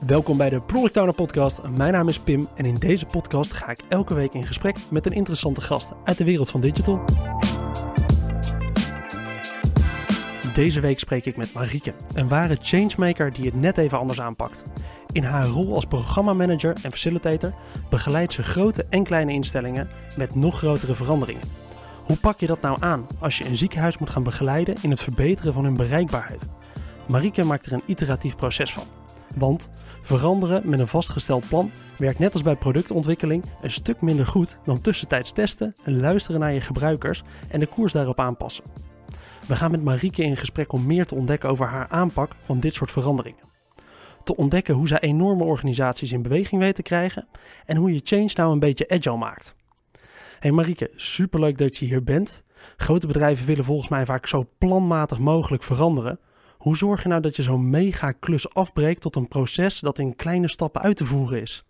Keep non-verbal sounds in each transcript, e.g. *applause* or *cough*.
Welkom bij de Product Owner Podcast. Mijn naam is Pim en in deze podcast ga ik elke week in gesprek met een interessante gast uit de wereld van digital. Deze week spreek ik met Marieke, een ware changemaker die het net even anders aanpakt. In haar rol als programmamanager en facilitator begeleidt ze grote en kleine instellingen met nog grotere veranderingen. Hoe pak je dat nou aan als je een ziekenhuis moet gaan begeleiden in het verbeteren van hun bereikbaarheid? Marieke maakt er een iteratief proces van. Want veranderen met een vastgesteld plan werkt net als bij productontwikkeling een stuk minder goed dan tussentijds testen, luisteren naar je gebruikers en de koers daarop aanpassen. We gaan met Marieke in gesprek om meer te ontdekken over haar aanpak van dit soort veranderingen. Te ontdekken hoe zij enorme organisaties in beweging weet te krijgen en hoe je change nou een beetje agile maakt. Hey Marieke, superleuk dat je hier bent. Grote bedrijven willen volgens mij vaak zo planmatig mogelijk veranderen. Hoe zorg je nou dat je zo'n mega klus afbreekt tot een proces dat in kleine stappen uit te voeren is?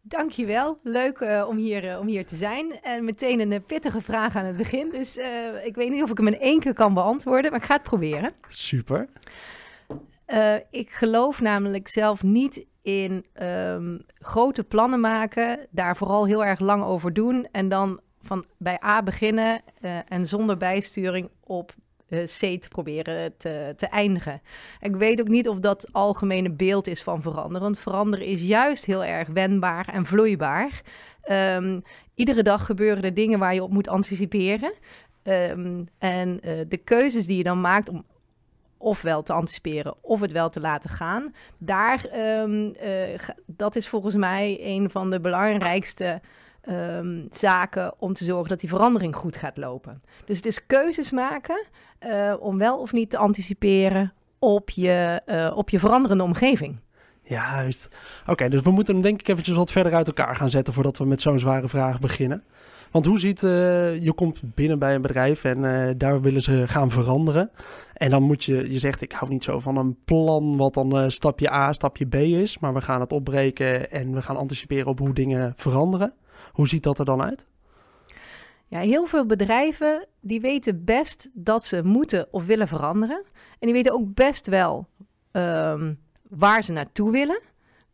Dankjewel. Leuk uh, om, hier, uh, om hier te zijn. En meteen een uh, pittige vraag aan het begin. Dus ik weet niet of ik hem in één keer kan beantwoorden, maar ik ga het proberen. Super. ik geloof namelijk zelf niet in um, grote plannen maken, daar vooral heel erg lang over doen en dan van bij A beginnen en zonder bijsturing op C te proberen te, te eindigen. Ik weet ook niet of dat algemene beeld is van veranderen. Want veranderen is juist heel erg wendbaar en vloeibaar. Um, iedere dag gebeuren er dingen waar je op moet anticiperen. Um, en uh, de keuzes die je dan maakt om ofwel te anticiperen of het wel te laten gaan, daar, um, uh, dat is volgens mij een van de belangrijkste um, zaken om te zorgen dat die verandering goed gaat lopen. Dus het is keuzes maken uh, om wel of niet te anticiperen op je, uh, op je veranderende omgeving. Juist. Oké, dus we moeten hem denk ik eventjes wat verder uit elkaar gaan zetten voordat we met zo'n zware vraag beginnen. Want hoe ziet, uh, je komt binnen bij een bedrijf en daar willen ze gaan veranderen. En dan moet je, je zegt ik hou niet zo van een plan wat dan stapje A, stapje B is. Maar we gaan het opbreken en we gaan anticiperen op hoe dingen veranderen. Hoe ziet dat er dan uit? Ja, heel veel bedrijven die weten best dat ze moeten of willen veranderen. En die weten ook best wel um, waar ze naartoe willen,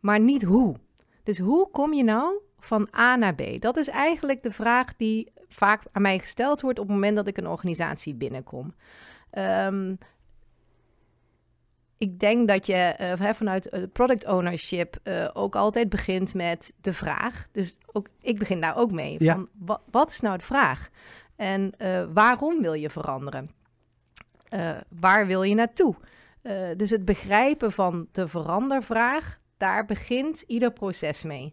maar niet hoe. Dus hoe kom je nou van A naar B? Dat is eigenlijk de vraag die vaak aan mij gesteld wordt op het moment dat ik een organisatie binnenkom. Um, ik denk dat je uh, vanuit uh, product ownership uh, ook altijd begint met de vraag. Dus ook, ik begin daar ook mee. Ja. Van, wat, wat is nou de vraag? En waarom wil je veranderen? waar wil je naartoe? dus het begrijpen van de verandervraag, daar begint ieder proces mee.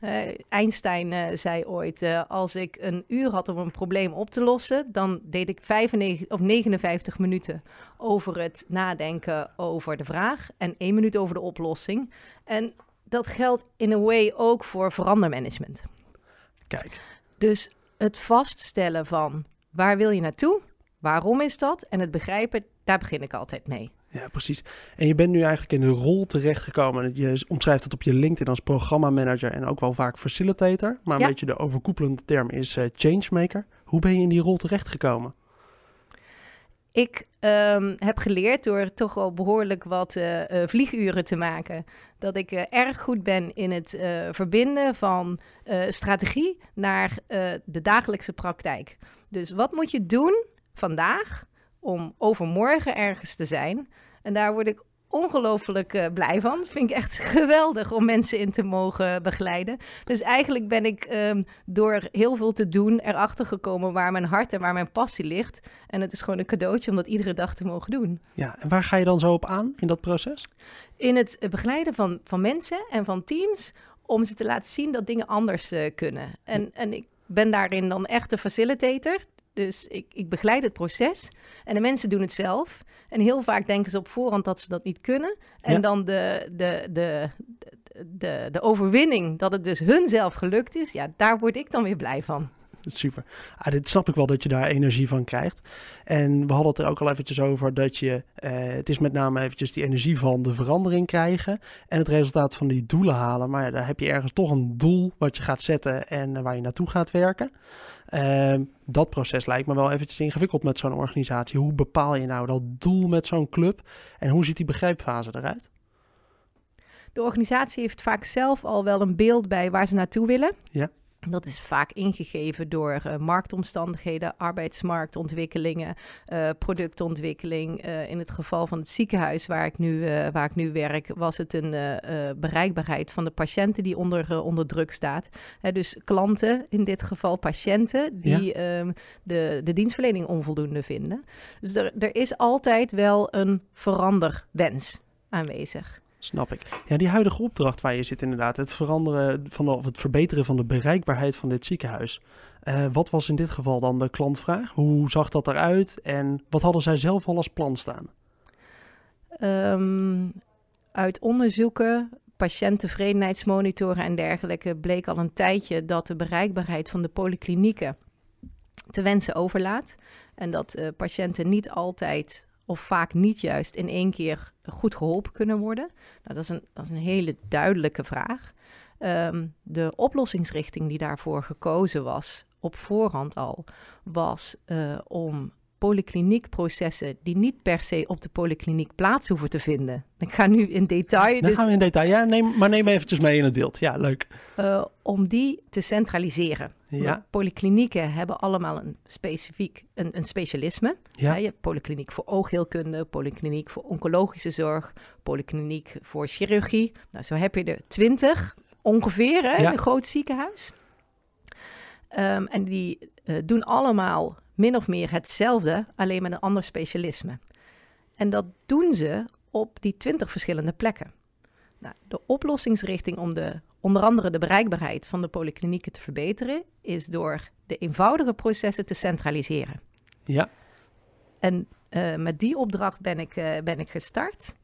Uh, Einstein uh, zei ooit: uh, Als ik een uur had om een probleem op te lossen, dan deed ik 95 of 59 minuten over het nadenken over de vraag en één minuut over de oplossing. En dat geldt in een way ook voor verandermanagement. Kijk. Dus het vaststellen van waar wil je naartoe, waarom is dat en het begrijpen, daar begin ik altijd mee. Ja, precies. En je bent nu eigenlijk in een rol terechtgekomen. Je omschrijft het op je LinkedIn als programmamanager en ook wel vaak facilitator. Maar een Ja. beetje de overkoepelende term is eh, changemaker. Hoe ben je in die rol terechtgekomen? Ik ehm, heb geleerd door toch wel behoorlijk wat eh, eh, vlieguren te maken. Dat ik erg goed ben in het verbinden van strategie naar de dagelijkse praktijk. Dus wat moet je doen vandaag om overmorgen ergens te zijn? En daar word ik ongelooflijk eh, blij van. Dat vind ik echt *laughs* geweldig om mensen in te mogen begeleiden. Dus eigenlijk ben ik ehm, door heel veel te doen erachter gekomen waar mijn hart en waar mijn passie ligt. En het is gewoon een cadeautje om dat iedere dag te mogen doen. Ja, en waar ga je dan zo op aan in dat proces? In het begeleiden van, van mensen en van teams om ze te laten zien dat dingen anders eh, kunnen. En, en ik ben daarin dan echt de facilitator. Dus ik, ik begeleid het proces en de mensen doen het zelf. En heel vaak denken ze op voorhand dat ze dat niet kunnen. En Ja. dan de, de, de, de, de overwinning dat het dus hun zelf gelukt is, ja, daar word ik dan weer blij van. Super. Ah, dit snap ik wel dat je daar energie van krijgt. En we hadden het er ook al eventjes over dat je, eh, het is met name eventjes die energie van de verandering krijgen en het resultaat van die doelen halen. Maar ja, daar heb je ergens toch een doel wat je gaat zetten en eh, waar je naartoe gaat werken. Ehm, dat proces lijkt me wel eventjes ingewikkeld met zo'n organisatie. Hoe bepaal je nou dat doel met zo'n club en hoe ziet die begrijpfase eruit? de organisatie heeft vaak zelf al wel een beeld bij waar ze naartoe willen. Ja. Dat is vaak ingegeven door uh, marktomstandigheden, arbeidsmarktontwikkelingen, uh, productontwikkeling. Uh, in het geval van het ziekenhuis waar ik nu, waar ik nu werk, was het een bereikbaarheid van de patiënten die onder, onder druk staat. dus klanten, in dit geval patiënten, die ja. um, de, de dienstverlening onvoldoende vinden. Dus er, er is altijd wel een veranderwens aanwezig. Snap ik. Ja, die huidige opdracht waar je zit inderdaad, het veranderen van of het verbeteren van de bereikbaarheid van dit ziekenhuis. Uh, wat was in dit geval dan de klantvraag? Hoe zag dat eruit en wat hadden zij zelf al als plan staan? Um, uit onderzoeken, patiënttevredenheidsmonitoren en dergelijke bleek al een tijdje dat de bereikbaarheid van de polyklinieken te wensen overlaat. En dat uh, patiënten niet altijd of vaak niet juist in één keer goed geholpen kunnen worden? Nou, dat, is een, dat is een hele duidelijke vraag. Um, de oplossingsrichting die daarvoor gekozen was, op voorhand al, was uh, om polykliniekprocessen die niet per se op de polykliniek plaats hoeven te vinden. Ik ga nu in detail. Dan dus, gaan we in detail. Ja, neem, maar neem eventjes mee in het beeld. Ja, leuk. Uh, om die te centraliseren. Ja. Polyklinieken hebben allemaal een specifiek een, een specialisme. Ja. je hebt polykliniek voor oogheelkunde, polykliniek voor oncologische zorg, polykliniek voor chirurgie. Nou, zo heb je er twintig ongeveer hè, in een groot ziekenhuis. Um, en die uh, doen allemaal min of meer hetzelfde, alleen met een ander specialisme. En dat doen ze op die twintig verschillende plekken. Nou, de oplossingsrichting om de, onder andere de bereikbaarheid van de polyklinieken te verbeteren, is door de eenvoudige processen te centraliseren. Ja. En uh, met die opdracht ben ik, uh, ben ik gestart.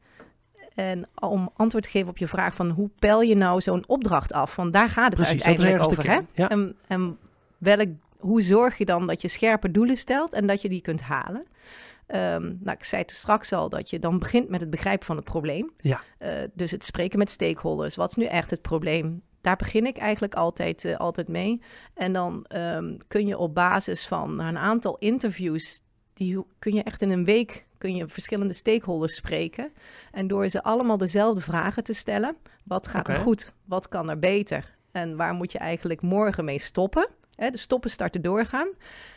En om antwoord te geven op je vraag van hoe pel je nou zo'n opdracht af? Want daar gaat het Precies, uiteindelijk over. Hè? Ja. En, en welk hoe zorg je dan dat je scherpe doelen stelt en dat je die kunt halen? Um, nou, ik zei het straks al dat je dan begint met het begrijpen van het probleem. Ja. Uh, dus het spreken met stakeholders. Wat is nu echt het probleem? Daar begin ik eigenlijk altijd, uh, altijd mee. En dan um, kun je op basis van een aantal interviews, die kun je echt in een week kun je verschillende stakeholders spreken. En door ze allemaal dezelfde vragen te stellen: wat gaat okay. er goed? Wat kan er beter? En waar moet je eigenlijk morgen mee stoppen? Hè, de stoppen, starten, doorgaan,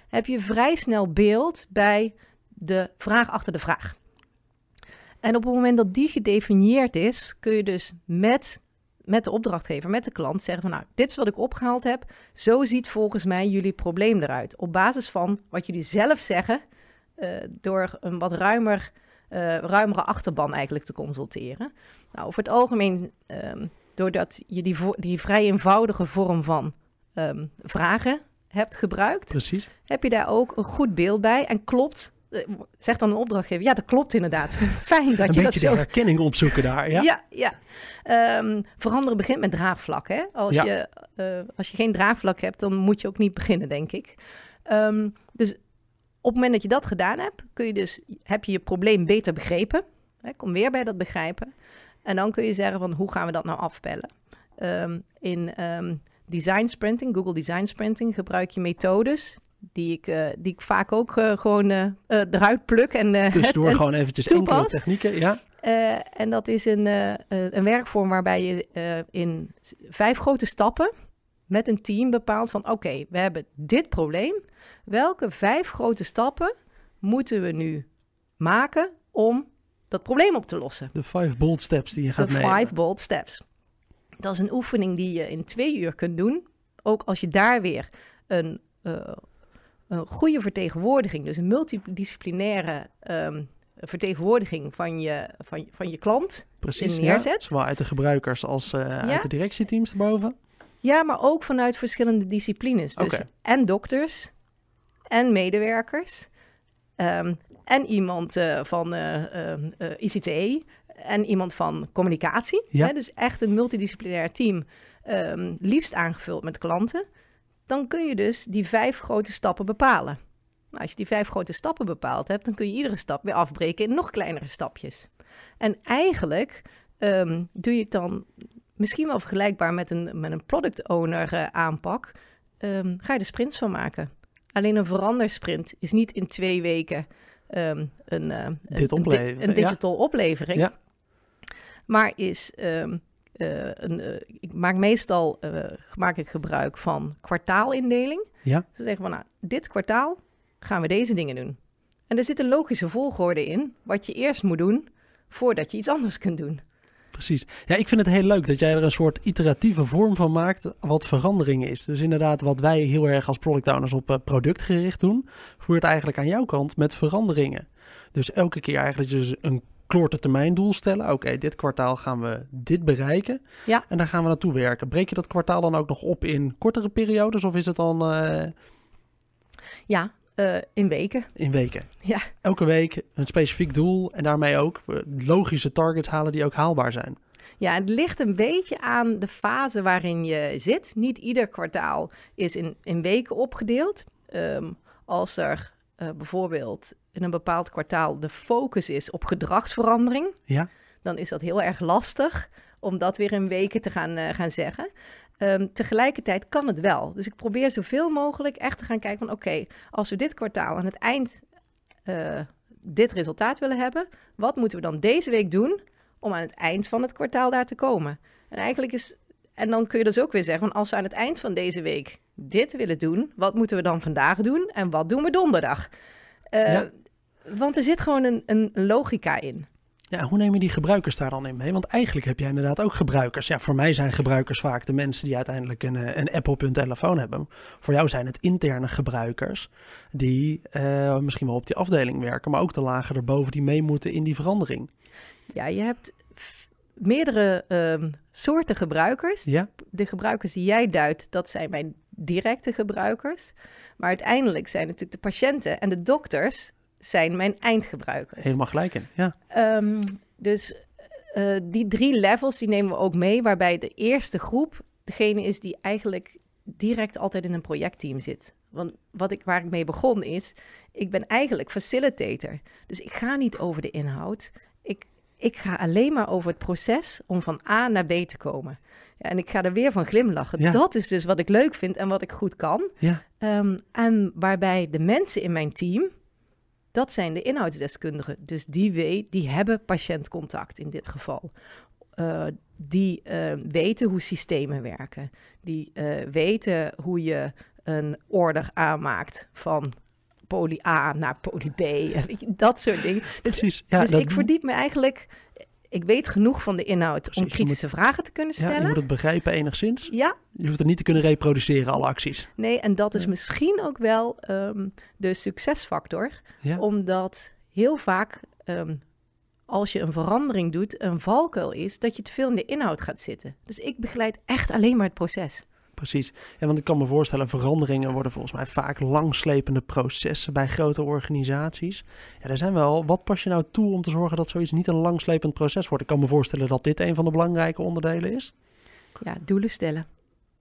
heb je vrij snel beeld bij de vraag achter de vraag. En op het moment dat die gedefinieerd is, kun je dus met, met de opdrachtgever, met de klant zeggen van nou, dit is wat ik opgehaald heb. Zo ziet volgens mij jullie probleem eruit. Op basis van wat jullie zelf zeggen, uh, door een wat ruimer, uh, ruimere achterban eigenlijk te consulteren. Nou, over het algemeen, um, doordat je die, die vrij eenvoudige vorm van um, vragen hebt gebruikt, Precies. heb je daar ook een goed beeld bij en klopt. Uh, zegt dan een opdrachtgever, ja, dat klopt inderdaad. *laughs* Fijn dat een je dat zo... de herkenning opzoeken daar, ja? Ja, ja. Um, veranderen begint met draagvlak, hè? Als, ja. je, uh, als je geen draagvlak hebt, dan moet je ook niet beginnen, denk ik. Um, dus op het moment dat je dat gedaan hebt, kun je dus, heb je je probleem beter begrepen. Hè? Kom weer bij dat begrijpen. En dan kun je zeggen van, hoe gaan we dat nou afpellen? Um, in design sprinting, Google Design Sprinting, gebruik je methodes die ik, uh, die ik vaak ook uh, gewoon uh, eruit pluk. En, Tussendoor *laughs* en gewoon eventjes toepas. enkele technieken, ja. en dat is een, een werkvorm waarbij je in vijf grote stappen met een team bepaalt van... oké, okay, we hebben dit probleem. Welke vijf grote stappen moeten we nu maken om dat probleem op te lossen? De five bold steps die je gaat De nemen. five bold steps. Dat is een oefening die je in twee uur kunt doen. Ook als je daar weer een, uh, een goede vertegenwoordiging, dus een multidisciplinaire um, vertegenwoordiging van je, van, van je klant Precies, neerzet. Ja, zowel uit de gebruikers als uh, ja. uit de directieteams erboven. Ja, maar ook vanuit verschillende disciplines. Dus okay. en dokters en medewerkers um, en iemand uh, van ICTE en iemand van communicatie. Ja. Hè, dus echt een multidisciplinair team, um, liefst aangevuld met klanten. Dan kun je dus die vijf grote stappen bepalen. Nou, als je die vijf grote stappen bepaald hebt, dan kun je iedere stap weer afbreken in nog kleinere stapjes. En eigenlijk um, doe je het dan misschien wel vergelijkbaar met een, met een product owner uh, aanpak. Um, ga je er sprints van maken. Alleen een verandersprint is niet in twee weken um, een, uh, Dit een, digital ja. oplevering. Ja. Maar is um, eh, een, eh, ik maak meestal eh, maak ik gebruik van kwartaalindeling. Ja. Ze zeggen van, nou, dit kwartaal gaan we deze dingen doen. En er zit een logische volgorde in, wat je eerst moet doen voordat je iets anders kunt doen. Precies. Ja, ik vind het heel leuk dat jij er een soort iteratieve vorm van maakt wat veranderingen is. Dus inderdaad, wat wij heel erg als product owners op productgericht doen, voert eigenlijk aan jouw kant met veranderingen. Dus elke keer eigenlijk dus een korte termijn doel stellen. Oké, dit kwartaal gaan we dit bereiken. Ja. En daar gaan we naartoe werken. Breek je dat kwartaal dan ook nog op in kortere periodes of is het dan... Uh... Ja, uh, in weken. In weken. Ja. Elke week een specifiek doel en daarmee ook logische targets halen die ook haalbaar zijn. Ja, het ligt een beetje aan de fase waarin je zit. Niet ieder kwartaal is in, in weken opgedeeld. Um, als er uh, bijvoorbeeld in een bepaald kwartaal de focus is op gedragsverandering, ja. dan is dat heel erg lastig om dat weer in weken te gaan, uh, gaan zeggen. Um, tegelijkertijd kan het wel. Dus ik probeer zoveel mogelijk echt te gaan kijken van oké, als we dit kwartaal aan het eind uh, dit resultaat willen hebben, wat moeten we dan deze week doen om aan het eind van het kwartaal daar te komen? En eigenlijk is, en dan kun je dus ook weer zeggen, van als we aan het eind van deze week dit willen doen, wat moeten we dan vandaag doen en wat doen we donderdag? Uh, ja. Want er zit gewoon een, een logica in. Ja, hoe neem je die gebruikers daar dan in mee? Want eigenlijk heb jij inderdaad ook gebruikers. Ja, voor mij zijn gebruikers vaak de mensen die uiteindelijk een, eh, een app op hun telefoon hebben. Voor jou zijn het interne gebruikers die uh, misschien wel op die afdeling werken, maar ook de lagen erboven die mee moeten in die verandering. Ja, je hebt meerdere uh, soorten gebruikers. Ja. De gebruikers die jij duidt, dat zijn mijn directe gebruikers. Maar uiteindelijk zijn natuurlijk de patiënten en de dokters zijn mijn eindgebruikers. Helemaal gelijk in, ja. Um, dus uh, die drie levels die nemen we ook mee, waarbij de eerste groep degene is die eigenlijk direct altijd in een projectteam zit. Want wat ik, waar ik mee begon is, ik ben eigenlijk facilitator. Dus ik ga niet over de inhoud. Ik, ga alleen maar over het proces om van A naar B te komen. Ja, en ik ga er weer van glimlachen. Ja. Dat is dus wat ik leuk vind en wat ik goed kan. Ja. Um, en waarbij de mensen in mijn team, dat zijn de inhoudsdeskundigen. Dus die, weet, die hebben patiëntcontact in dit geval. Uh, die uh, weten hoe systemen werken. Die uh, weten hoe je een order aanmaakt van poli A naar poli B. Dat soort dingen. *laughs* Dus, Precies. Ja, dus dat... ik verdiep me eigenlijk... Ik weet genoeg van de inhoud Precies, om kritische moet, vragen te kunnen stellen. Ja, je moet het begrijpen enigszins. Ja. Je hoeft het niet te kunnen reproduceren, alle acties. Nee, en dat is Ja. misschien ook wel um, de succesfactor. Ja. Omdat heel vaak, um, als je een verandering doet, een valkuil is dat je te veel in de inhoud gaat zitten. Dus ik begeleid echt alleen maar het proces. Precies. Ja, want ik kan me voorstellen, veranderingen worden volgens mij vaak langslepende processen bij grote organisaties. Ja, er zijn wel, wat pas je nou toe om te zorgen dat zoiets niet een langslepend proces wordt? Ik kan me voorstellen dat dit een van de belangrijke onderdelen is. Ja, doelen stellen.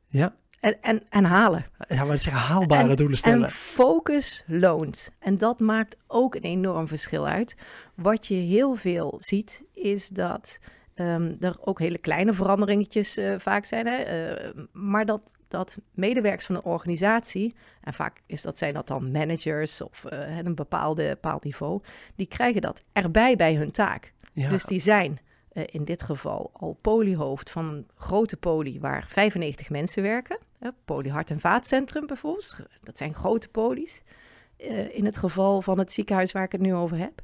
Ja. En, en, en halen. Ja, maar zeggen haalbare en, doelen stellen. En focus loont. En dat maakt ook een enorm verschil uit. Wat je heel veel ziet, is dat um, er ook hele kleine veranderingetjes uh, vaak zijn. Hè? Uh, maar dat, dat medewerkers van een organisatie, en vaak is dat, zijn dat dan managers of uh, een bepaalde, bepaald niveau, die krijgen dat erbij bij hun taak. Ja. Dus die zijn uh, in dit geval al polyhoofd van een grote poli waar 95 mensen werken. Poly hart- en vaatcentrum bijvoorbeeld. Dat zijn grote polies. In het geval van het ziekenhuis waar ik het nu over heb.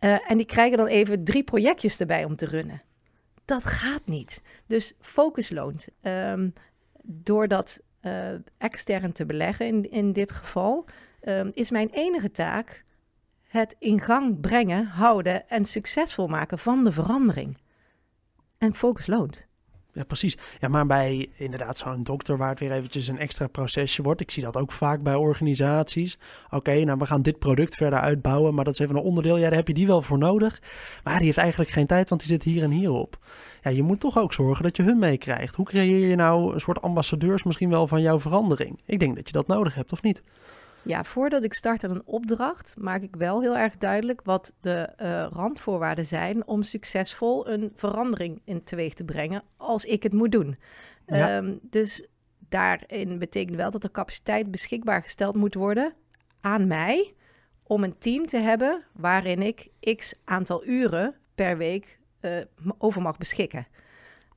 Uh, en die krijgen dan even drie projectjes erbij om te runnen. Dat gaat niet. Dus focus loont. Um, door dat uh, extern te beleggen in, in dit geval, um, is mijn enige taak het in gang brengen, houden en succesvol maken van de verandering. En focus loont. Ja, precies. Ja, maar bij inderdaad zo'n dokter waar het weer eventjes een extra procesje wordt. Ik zie dat ook vaak bij organisaties. Oké, nou we gaan dit product verder uitbouwen, maar dat is even een onderdeel. Ja, daar heb je die wel voor nodig. Maar die heeft eigenlijk geen tijd, want die zit hier en hier op. Ja, je moet toch ook zorgen dat je hun meekrijgt. Hoe creëer je nou een soort ambassadeurs misschien wel van jouw verandering? Ik denk dat je dat nodig hebt, of niet? Ja, voordat ik start aan een opdracht, maak ik wel heel erg duidelijk wat de uh, randvoorwaarden zijn om succesvol een verandering in teweeg te brengen als ik het moet doen. Ja. Um, dus daarin betekent wel dat er capaciteit beschikbaar gesteld moet worden aan mij om een team te hebben waarin ik x aantal uren per week uh, over mag beschikken.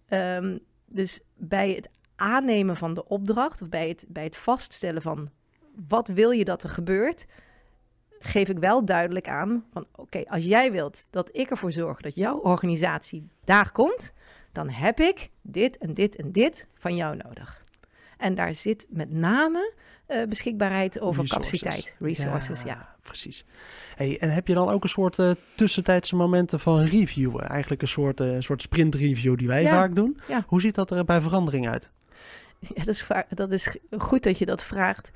Ehm, dus bij het aannemen van de opdracht of bij het, bij het vaststellen van wat wil je dat er gebeurt, geef ik wel duidelijk aan van oké, als jij wilt dat ik ervoor zorg dat jouw organisatie daar komt, dan heb ik dit en dit en dit van jou nodig. En daar zit met name uh, beschikbaarheid over Resources. capaciteit, resources, ja. Precies. Hey, en heb je dan ook een soort uh, tussentijdse momenten van reviewen? Eigenlijk een soort, uh, soort sprint review die wij Ja. vaak doen. Ja. Hoe ziet dat er bij verandering uit? Ja, dat is, dat is goed dat je dat vraagt.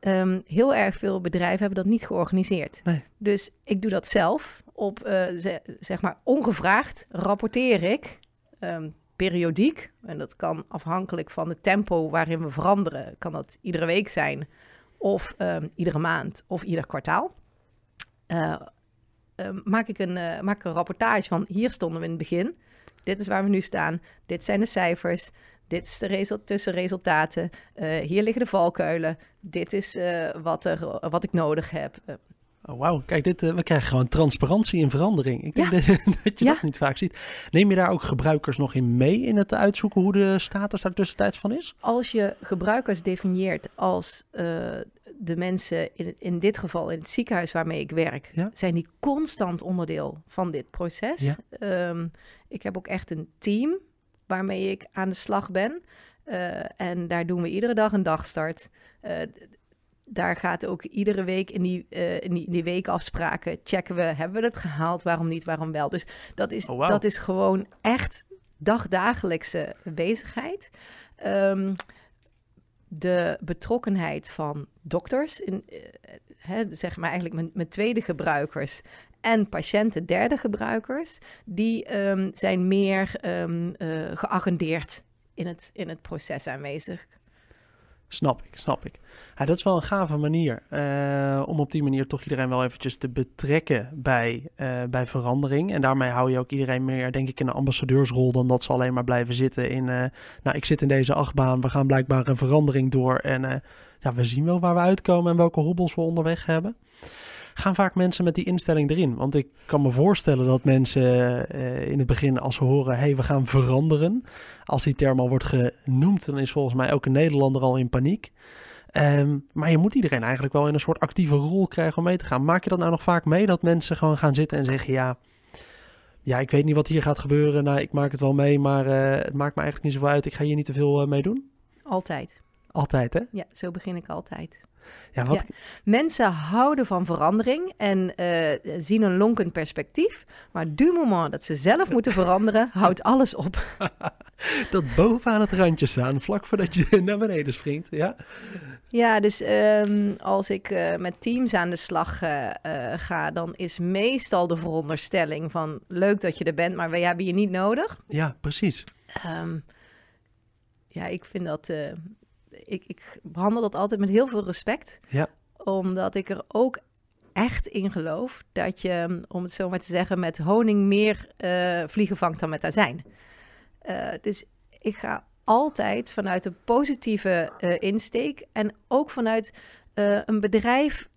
Ehm, heel erg veel bedrijven hebben dat niet georganiseerd. Nee. Dus ik doe dat zelf. Op, eh, ze- zeg maar, ongevraagd rapporteer ik ehm, periodiek. En dat kan afhankelijk van het tempo waarin we veranderen. Kan dat iedere week zijn. Of ehm, iedere maand. Of ieder kwartaal. Eh, maak, ik een, eh, maak ik een rapportage van hier stonden we in het begin. Dit is waar we nu staan. Dit zijn de cijfers. Dit is de result tussenresultaten. Eh, hier liggen de valkuilen. Dit is eh, wat, er, wat ik nodig heb. Eh, Oh, wauw, kijk, dit, we krijgen gewoon transparantie in verandering. Ik denk Ja. dat, *laughs* dat je Ja. dat niet vaak ziet. Neem je daar ook gebruikers nog in mee in het uitzoeken hoe de status daar tussentijds van is? als je gebruikers definieert als de mensen, in, in dit geval in het ziekenhuis waarmee ik werk, Ja. zijn die constant onderdeel van dit proces. Ehm, ik heb ook echt een team waarmee ik aan de slag ben. Eh, en daar doen we iedere dag een dagstart. Eh, daar gaat ook iedere week in die, eh, in die, in die weekafspraken checken we, hebben we het gehaald, waarom niet, waarom wel. Dus dat is, Oh, dat is gewoon echt dagdagelijkse bezigheid. Ehm, de betrokkenheid van dokters, in, hè, zeg maar eigenlijk mijn, mijn tweede gebruikers en patiënten, derde gebruikers, die ehm, zijn meer ehm, eh, geagendeerd in het, in het proces aanwezig. Snap ik, snap ik. Ja, dat is wel een gave manier eh, om op die manier toch iedereen wel eventjes te betrekken bij, eh, bij verandering. En daarmee hou je ook iedereen meer, denk ik, in een ambassadeursrol dan dat ze alleen maar blijven zitten in, nou, ik zit in deze achtbaan, we gaan blijkbaar een verandering door en ja, we zien wel waar we uitkomen en welke hobbels we onderweg hebben. Gaan vaak mensen met die instelling erin? Want ik kan me voorstellen dat mensen eh, in het begin, als ze horen, hé, hey, we gaan veranderen, als die term al wordt genoemd, dan is volgens mij elke Nederlander al in paniek. Ehm, maar je moet iedereen eigenlijk wel in een soort actieve rol krijgen om mee te gaan. Maak je dat nou nog vaak mee dat mensen gewoon gaan zitten en zeggen: Ja, ja ik weet niet wat hier gaat gebeuren. Nou, ik maak het wel mee, maar eh, het maakt me eigenlijk niet zoveel uit. Ik ga hier niet te veel eh, mee doen. Altijd. Altijd, hè? Ja, zo begin ik altijd. Ja, wat, Mensen houden van verandering en eh, zien een lonkend perspectief. Maar du moment dat ze zelf moeten veranderen, *laughs* houdt alles op. *laughs* dat bovenaan het randje staan, vlak voordat je *laughs* naar beneden springt. Ja, Ja, dus ehm, als ik eh, met teams aan de slag eh, ga, dan is meestal de veronderstelling van leuk dat je er bent, maar wij hebben je niet nodig. ja precies. Ehm, ja, ik vind dat. Ik, ik behandel dat altijd met heel veel respect. Ja. Omdat ik er ook echt in geloof dat je, om het zo maar te zeggen, met honing meer eh, vliegen vangt dan met azijn. Eh, dus ik ga altijd vanuit een positieve eh, insteek en ook vanuit een bedrijf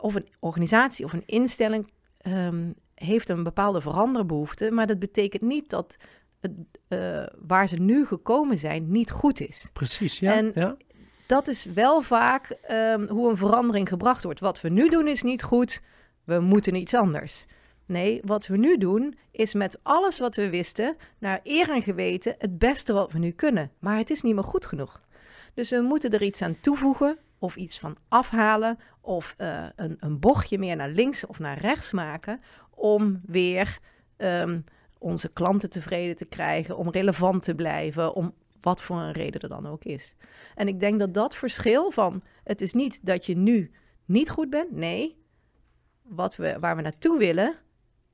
of een organisatie of een instelling ehm, heeft een bepaalde veranderbehoefte, maar dat betekent niet dat eh, waar ze nu gekomen zijn niet goed is. Precies, ja. En- ja. Dat is wel vaak ehm, hoe een verandering gebracht wordt. Wat we nu doen is niet goed, we moeten iets anders. Nee, wat we nu doen is met alles wat we wisten, naar eer en geweten, het beste wat we nu kunnen. Maar het is niet meer goed genoeg. Dus we moeten er iets aan toevoegen of iets van afhalen of eh, een, een bochtje meer naar links of naar rechts maken om weer ehm, onze klanten tevreden te krijgen, om relevant te blijven, om wat voor een reden er dan ook is. En ik denk dat dat verschil van het is niet dat je nu niet goed bent, nee, wat we, waar we naartoe willen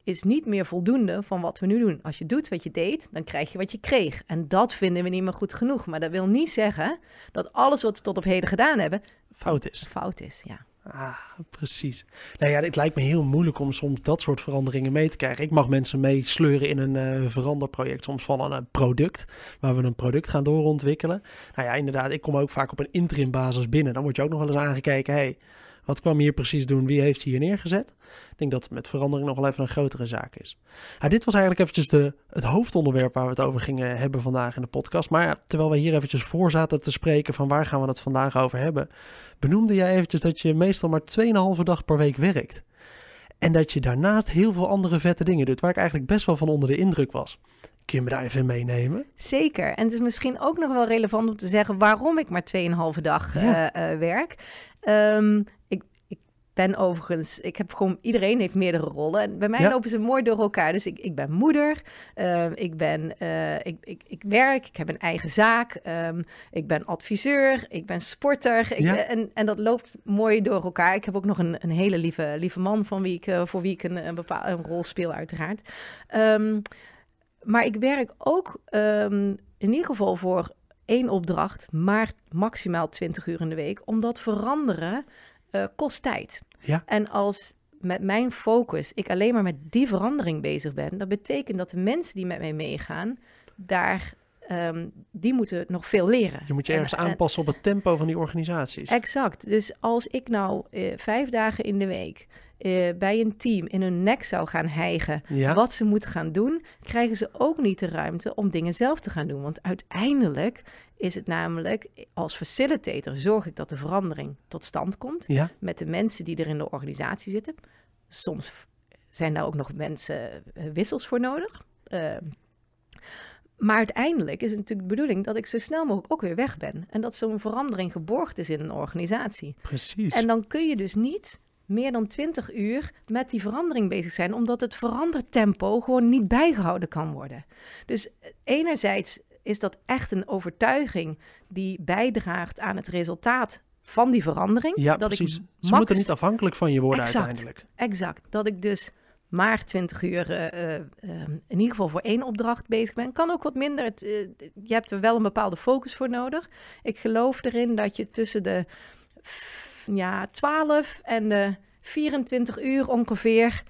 is niet meer voldoende van wat we nu doen. Als je doet wat je deed, dan krijg je wat je kreeg. En dat vinden we niet meer goed genoeg. Maar dat wil niet zeggen dat alles wat we tot op heden gedaan hebben Fout is. fout is. Ja. Ah, precies. Nou ja, het lijkt me heel moeilijk om soms dat soort veranderingen mee te krijgen. Ik mag mensen meesleuren in een eh, veranderproject, soms van een eh, product, waar we een product gaan doorontwikkelen. Nou ja, inderdaad, ik kom ook vaak op een interim basis binnen. Dan word je ook nog wel eens aangekeken, hey, Wat kwam hier precies doen? Wie heeft hier neergezet? Ik denk dat het met verandering nog wel even een grotere zaak is. Dit was eigenlijk eventjes de, het hoofdonderwerp waar we het over gingen hebben vandaag in de podcast. Maar ja, terwijl we hier eventjes voor zaten te spreken van waar gaan we het vandaag over hebben, benoemde jij eventjes dat je meestal maar 2,5 dag per week werkt. En dat je daarnaast heel veel andere vette dingen doet, waar ik eigenlijk best wel van onder de indruk was. Kun je me daar even meenemen? Zeker. En het is misschien ook nog wel relevant om te zeggen waarom ik maar 2,5 dag Ja. eh, werk. Ehm, ik ben overigens, ik heb gewoon, iedereen heeft meerdere rollen. En bij mij Ja. lopen ze mooi door elkaar. Dus ik, ik ben moeder, ehm, ik, ben, eh, ik, ik, ik werk, ik heb een eigen zaak, ehm, ik ben adviseur, ik ben sporter. Ik, Ja. en, en dat loopt mooi door elkaar. Ik heb ook nog een, een hele lieve, lieve man van wie ik, eh, voor wie ik een, een bepaalde een rol speel, uiteraard. Ehm, maar ik werk ook in ieder geval voor één opdracht, maar maximaal 20 uur in de week. Omdat veranderen eh, kost tijd. Ja. En als met mijn focus ik alleen maar met die verandering bezig ben, dat betekent dat de mensen die met mij meegaan, daar, ehm, die moeten nog veel leren. Je moet je En- ergens en- aanpassen op het tempo van die organisaties. Exact. Dus als ik nou eh, vijf dagen in de week eh, bij een team in hun nek zou gaan hijgen Ja, wat ze moeten gaan doen, krijgen ze ook niet de ruimte om dingen zelf te gaan doen. Want uiteindelijk is het namelijk, als facilitator zorg ik dat de verandering tot stand komt ja, met de mensen die er in de organisatie zitten. Soms zijn daar ook nog mensen eh, wissels voor nodig. Eh, maar uiteindelijk is het natuurlijk de bedoeling dat ik zo snel mogelijk ook weer weg ben. En dat zo'n verandering geborgd is in een organisatie. precies. En dan kun je dus niet meer dan 20 uur met die verandering bezig zijn, omdat het verandertempo gewoon niet bijgehouden kan worden. Dus enerzijds is dat echt een overtuiging die bijdraagt aan het resultaat van die verandering. ja, dat precies. Ik Ze moeten niet afhankelijk van je worden Exact. uiteindelijk. Exact. Dat ik dus maar 20 uur eh, eh, eh, in ieder geval voor één opdracht bezig ben. Kan ook wat minder. Het, eh, je hebt er wel een bepaalde focus voor nodig. Ik geloof erin dat je tussen de ja, 12 en de 24 uur ongeveer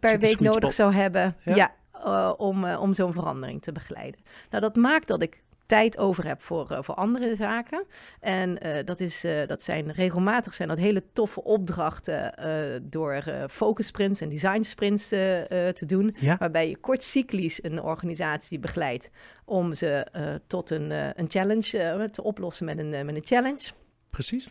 per week nodig zou hebben. Ja. Ja. Eh, om, eh, om zo'n verandering te begeleiden. Nou, dat maakt dat ik tijd over heb voor, eh, voor andere zaken. En dat, is, dat zijn regelmatig zijn dat hele toffe opdrachten door focus sprints en design sprints te doen. Ja, Waarbij je kort cyclisch een organisatie begeleidt om ze tot een, een challenge te oplossen met een, met een challenge. precies.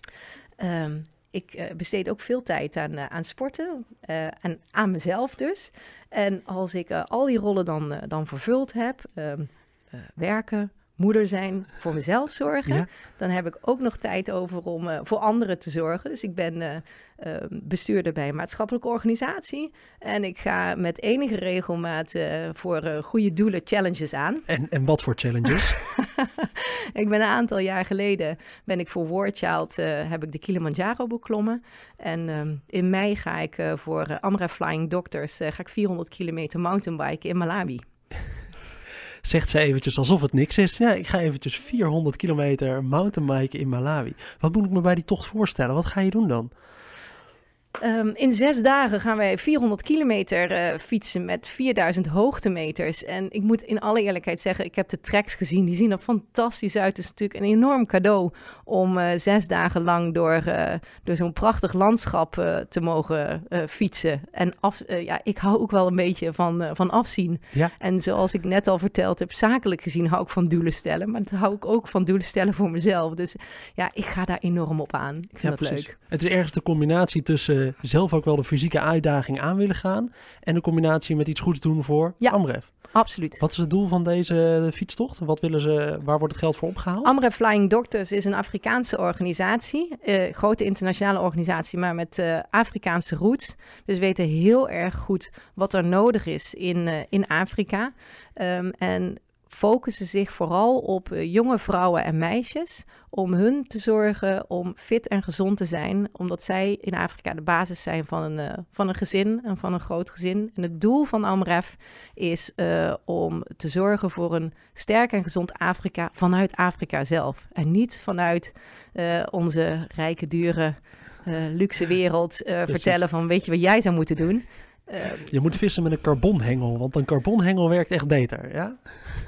Ehm, ik eh, besteed ook veel tijd aan, eh, aan sporten eh, en aan mezelf dus. En als ik al die rollen dan, dan vervuld heb, ehm, eh, werken, moeder zijn, voor mezelf zorgen, Ja, dan heb ik ook nog tijd over om eh, voor anderen te zorgen. Dus ik ben eh, eh, bestuurder bij een maatschappelijke organisatie. En ik ga met enige regelmaat voor goede doelen challenges aan. en, en wat voor challenges? *laughs* ik ben een aantal jaar geleden ben ik voor War Child heb ik de Kilimanjaro beklommen. En ehm, in mei ga ik voor Amra Flying Doctors ga ik 400 kilometer mountainbiken in Malawi. Zegt ze eventjes alsof het niks is. Ja, ik ga eventjes 400 kilometer mountainbiken in Malawi. Wat moet ik me bij die tocht voorstellen? Wat ga je doen dan? Ehm, in zes dagen gaan wij 400 kilometer eh, fietsen met 4000 hoogtemeters. En ik moet in alle eerlijkheid zeggen, ik heb de tracks gezien. Die zien er fantastisch uit. Het is natuurlijk een enorm cadeau om eh, zes dagen lang door, eh, door zo'n prachtig landschap te mogen fietsen. En af, ja, ik hou ook wel een beetje van, van afzien. Ja. En zoals ik net al verteld heb, zakelijk gezien hou ik van doelen stellen. Maar dat hou ik ook van doelen stellen voor mezelf. Dus ja, ik ga daar enorm op aan. Ik vind Ja, dat precies. leuk. Het is ergens de combinatie tussen zelf ook wel de fysieke uitdaging aan willen gaan. En de combinatie met iets goeds doen voor Ja. Amref. Absoluut. Wat is het doel van deze fietstocht? Wat willen ze, waar wordt het geld voor opgehaald? Amref Flying Doctors is een Afrikaanse organisatie, eh, grote internationale organisatie, maar met eh, Afrikaanse roots. Dus we weten heel erg goed wat er nodig is in, eh, in Afrika. Ehm, en focussen zich vooral op eh, jonge vrouwen en meisjes om hun te zorgen om fit en gezond te zijn, omdat zij in Afrika de basis zijn van een, eh, van een gezin en van een groot gezin. En het doel van Amref is eh, om te zorgen voor een sterk en gezond Afrika vanuit Afrika zelf. En niet vanuit onze rijke, dure, luxe wereld vertellen van weet je wat jij zou moeten doen. Eh, Je moet vissen met een carbonhengel, want een carbonhengel werkt echt beter, ja?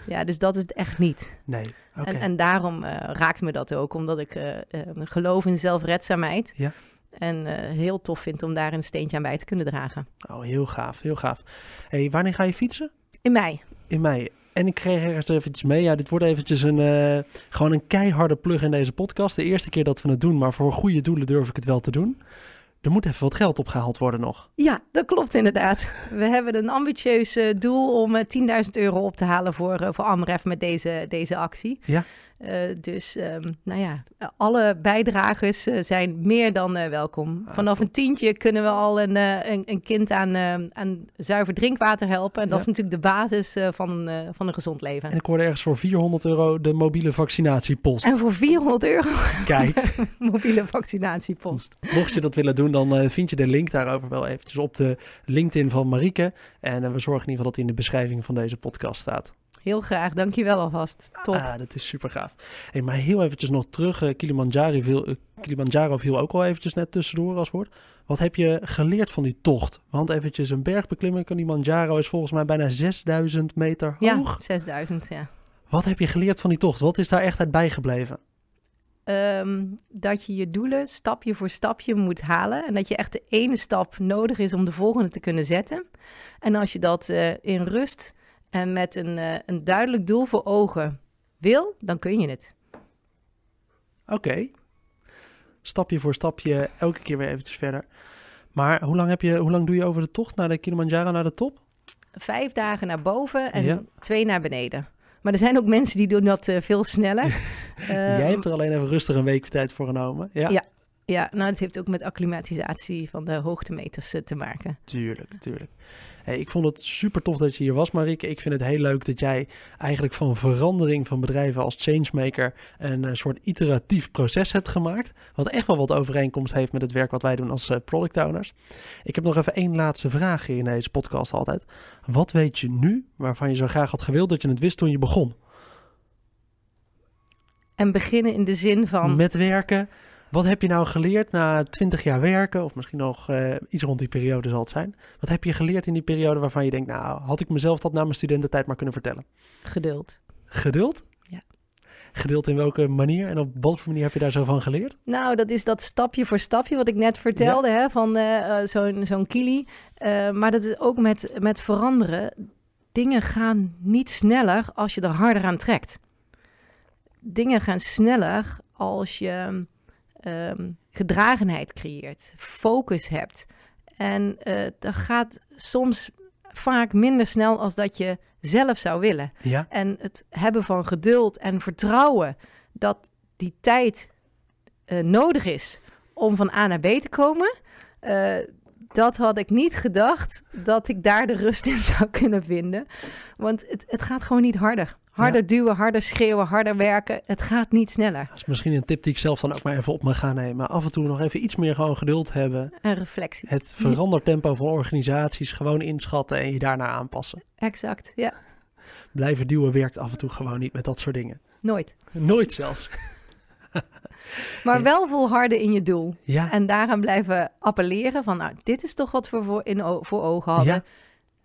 ja, dus dat is het echt niet. Nee, oké. En, en daarom eh, raakt me dat ook, omdat ik eh, eh, geloof in zelfredzaamheid. Ja. En heel tof vind om daar een steentje aan bij te kunnen dragen. Oh, heel gaaf, heel gaaf. hey, wanneer ga je fietsen? In mei. In mei. En ik kreeg ergens eventjes mee. Ja, dit wordt eventjes een, uh, gewoon een keiharde plug in deze podcast. De eerste keer dat we het doen, maar voor goede doelen durf ik het wel te doen. Er moet even wat geld opgehaald worden nog. Ja, dat klopt inderdaad. We hebben een ambitieus uh, doel om 10.000 euro op te halen voor, uh, voor Amref met deze, deze actie. Ja. Uh, dus um, nou ja, alle bijdragers uh, zijn meer dan uh, welkom. Ah, Vanaf een tientje kunnen we al een, een, een, kind aan, aan zuiver drinkwater helpen. En dat Ja. is natuurlijk de basis van, van een gezond leven. En ik hoorde ergens voor 400 euro de mobiele vaccinatiepost. En voor 400 euro Kijk, *laughs* mobiele vaccinatiepost. mocht je dat willen doen, dan eh, vind je de link daarover wel eventjes op de LinkedIn van Marieke. En eh, we zorgen in ieder geval dat die in de beschrijving van deze podcast staat. Heel graag, dankjewel alvast. Top. Ah, dat is super gaaf. Hey, maar heel eventjes nog terug. eh, Kilimanjaro, viel, eh, Kilimanjaro viel ook al eventjes net tussendoor als woord. Wat heb je geleerd van die tocht? Want eventjes een berg beklimmen. Kilimanjaro is volgens mij bijna 6000 meter ja, hoog. 6000, ja. Wat heb je geleerd van die tocht? Wat is daar echt uit bijgebleven? Ehm, dat je je doelen stapje voor stapje moet halen. En dat je echt de ene stap nodig is om de volgende te kunnen zetten. En als je dat eh, in rust en met een, eh, een duidelijk doel voor ogen wil, dan kun je het. Oké. Stapje voor stapje, elke keer weer eventjes verder. Maar hoe lang, heb je, hoe lang doe je over de tocht naar de Kilimanjaro, naar de top? Vijf dagen naar boven en Ja. twee naar beneden. Maar er zijn ook mensen die doen dat eh, veel sneller. *laughs* Jij Ehm, hebt er alleen even rustig een week tijd voor genomen. Ja, Ja. Ja, nou, het heeft ook met acclimatisatie van de hoogtemeters eh, te maken. tuurlijk, tuurlijk. Hey, ik vond het super tof dat je hier was, Marieke. Ik vind het heel leuk dat jij eigenlijk van verandering van bedrijven als changemaker een eh, soort iteratief proces hebt gemaakt. Wat echt wel wat overeenkomst heeft met het werk wat wij doen als eh, product owners. Ik heb nog even één laatste vraag hier in deze podcast altijd. Wat weet je nu waarvan je zo graag had gewild dat je het wist toen je begon? En beginnen in de zin van... Met werken. Wat heb je nou geleerd na 20 jaar werken, of misschien nog eh, iets rond die periode zal het zijn? Wat heb je geleerd in die periode waarvan je denkt, nou, had ik mezelf dat na mijn studententijd maar kunnen vertellen? Geduld. Geduld? Ja. Geduld in welke manier en op wat voor manier heb je daar zo van geleerd? Nou, dat is dat stapje voor stapje wat ik net vertelde, hè, van eh, eh, zo'n zo'n kili. Maar dat is ook met, met veranderen. Dingen gaan niet sneller als je er harder aan trekt. Dingen gaan sneller als je ehm, gedragenheid creëert, focus hebt. En eh, dat gaat soms vaak minder snel als dat je zelf zou willen. Ja, En het hebben van geduld en vertrouwen dat die tijd eh, nodig is om van A naar B te komen. eh, dat had ik niet gedacht dat ik daar de rust in *laughs* zou kunnen vinden. Want het, het gaat gewoon niet harder. Harder duwen, harder schreeuwen, harder werken. Het gaat niet sneller. dat is misschien een tip die ik zelf dan ook maar even op me ga nemen. Af en toe nog even iets meer gewoon geduld hebben. En reflectie. Het verandertempo van organisaties gewoon inschatten en je daarna aanpassen. Exact. Ja, Blijven duwen werkt af en toe gewoon niet met dat soort dingen. nooit. Nooit zelfs. *laughs* Maar wel volharden in je doel. Ja, En daaraan blijven appelleren van, nou, dit is toch wat we voor, in, voor ogen hadden. Ja.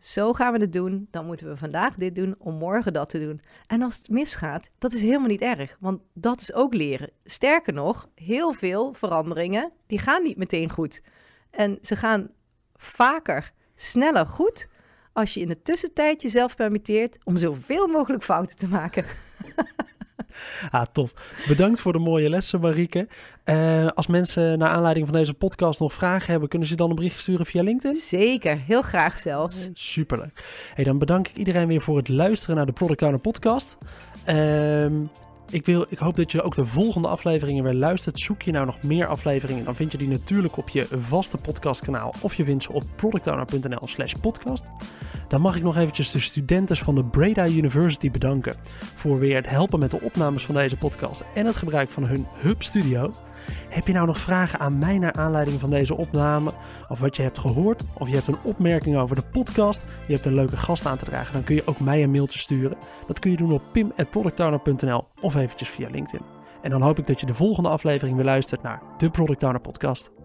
Zo gaan we het doen. Dan moeten we vandaag dit doen om morgen dat te doen. En als het misgaat, dat is helemaal niet erg. Want dat is ook leren. Sterker nog, heel veel veranderingen, die gaan niet meteen goed. En ze gaan vaker, sneller goed... als je in de tussentijd jezelf permitteert om zoveel mogelijk fouten te maken. *laughs* Ah, tof. Bedankt voor de mooie lessen, Marieke. Eh, als mensen naar aanleiding van deze podcast nog vragen hebben, kunnen ze dan een bericht sturen via LinkedIn? Zeker, heel graag zelfs. Superleuk. Hey, dan bedank ik iedereen weer voor het luisteren naar de Product Owner podcast. Ehm, ik, wil, ik hoop dat je ook de volgende afleveringen weer luistert. Zoek je nou nog meer afleveringen, dan vind je die natuurlijk op je vaste podcastkanaal of je vindt ze op productowner.nl slash podcast. Dan mag ik nog eventjes de studenten van de Breda University bedanken voor weer het helpen met de opnames van deze podcast en het gebruik van hun Hub Studio. Heb je nou nog vragen aan mij naar aanleiding van deze opname? Of wat je hebt gehoord? Of je hebt een opmerking over de podcast? Je hebt een leuke gast aan te dragen? Dan kun je ook mij een mailtje sturen. Dat kun je doen op pim.productowner.nl of eventjes via LinkedIn. En dan hoop ik dat je de volgende aflevering weer luistert naar de Product Owner podcast.